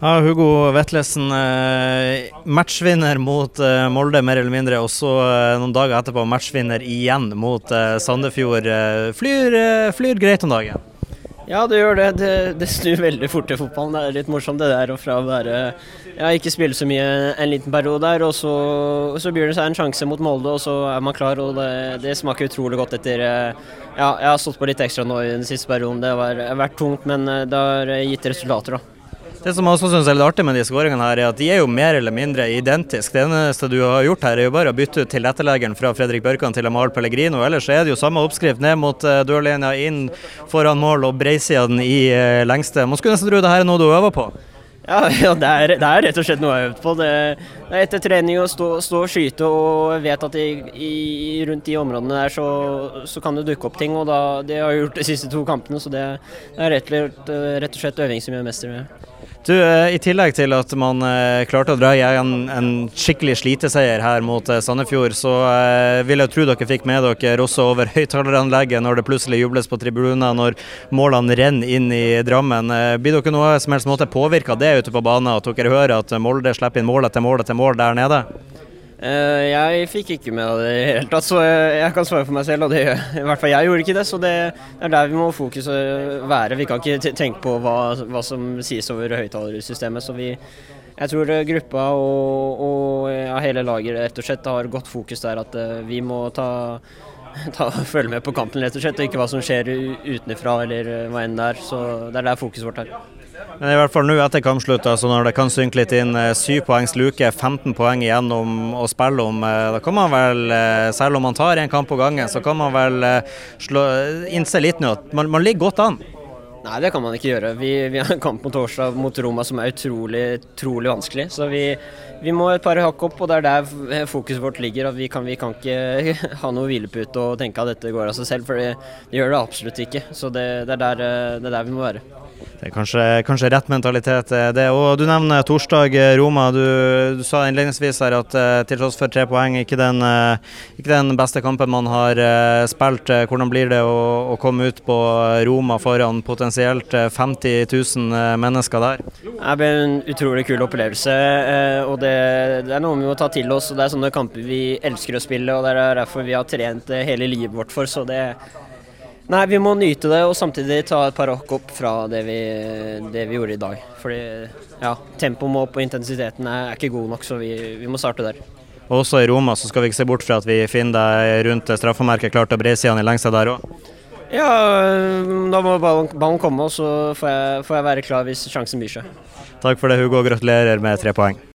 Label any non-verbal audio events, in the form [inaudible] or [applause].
Ja, Hugo Vetlesen, eh, matchvinner mot eh, Molde mer eller mindre, og så eh, noen dager etterpå matchvinner igjen mot Sandefjord. Flyr, flyr greit om dagen? Ja, det gjør det. det. Det, snur veldig fort i fotballen. Det er litt morsomt det der. Og fra å være ja, ikke spille så mye en liten periode der, og så, så byr det seg en sjanse mot Molde, og så er man klar. og Det, det smaker utrolig godt etter Ja, jeg har stått på litt ekstra nå i den siste perioden. Det har vært tungt, men det har gitt resultater, da. Det som jeg også synes er litt artig med de skåringene her, er at de er jo mer eller mindre identiske. Det eneste du har gjort her, er jo bare å bytte ut tilretteleggeren fra Fredrik Børkan til Amahl Pellegrino. Ellers er det jo samme oppskrift ned mot uh, dørlinja, inn foran mål og breisida den i uh, lengste. Man skulle nesten tro det her er noe du øver på? Ja, [laughs] ja det, er, det, er, rett og slett noe jeg har øvd på. Det, det, er etter trening å stå, stå, og skyte og vet at i, i, rundt de områdene der så, så, kan det dukke opp ting. og da, Det har jeg gjort de siste to kampene, så det, er rett, og slett øving som gjør mester. Med. Du, eh, I tillegg til at man eh, klarte å dra igjen en skikkelig sliteseier her mot eh, Sandefjord, så vil jeg tro dere fikk med dere også over høyttaleranlegget når det plutselig jubles på tribuner når målene renner inn i Drammen. Blir dere noe som helst måte påvirka det ute på banen, at dere hører at Molde slipper inn mål etter mål etter mål der nede? Uh, jeg fikk ikke med det i det hele tatt, så jeg, kan svare for meg selv. og det, I hvert fall jeg gjorde ikke det, så det, er der vi må fokuset være. Vi kan ikke tenke på hva, hva som sies over høyttalersystemet. Så vi, jeg tror gruppa og, og ja, hele laget rett og slett har godt fokus der at uh, vi må ta, [laughs] ta, følge med på kampen rett og slett, og ikke hva som skjer utenfra eller hva enn det er. Så det er der fokuset vårt er. Men i hvert fall nå etter kampslutt, altså når det kan synke litt inn, eh, syv poengs luke, 15 poeng igjen å spille om. Eh, da kan man vel, eh, selv om man tar en kamp på gangen, så kan man vel slå, innse litt nå at man, man ligger godt an. Nei, det kan man ikke gjøre. Vi, vi, har en kamp på torsdag mot Roma som er utrolig, utrolig vanskelig. Så vi, vi, må et par hakk opp, og det er der fokuset vårt ligger. Vi kan, vi, kan, ikke [laughs] ha noe hvilepute og tenke at dette går av seg selv, for det, det gjør det absolutt ikke. Så det, det, er der, det er der vi må være. Det er kanskje, kanskje rett mentalitet, eh, det. Og Du nevner torsdag, eh, Roma. Du, du sa innledningsvis her at uh, til tross for tre poeng, ikke den, ikke den beste kampen man har spilt. Hvordan blir det å, å, komme ut på Roma foran potensielt 50 000 mennesker der? Det blir en utrolig kul opplevelse. og det, det, er noe vi må ta til oss. og Det er sånne kamper vi elsker å spille, og det er derfor vi har trent hele livet vårt for. så det Nei, vi må nyte det og samtidig ta et par hakk opp fra det vi, det vi, gjorde i dag. Fordi ja, tempoet må opp og intensiteten er, ikke god nok, så vi, vi, må starte der. Også i Roma så skal vi ikke se bort fra at vi finner deg rundt straffemerket klart og bredsidene i lengste der òg? Ja, da må ballen, ballen komme, og så får jeg, får jeg være klar hvis sjansen byr seg. Takk for det, Hugo. Gratulerer med tre poeng.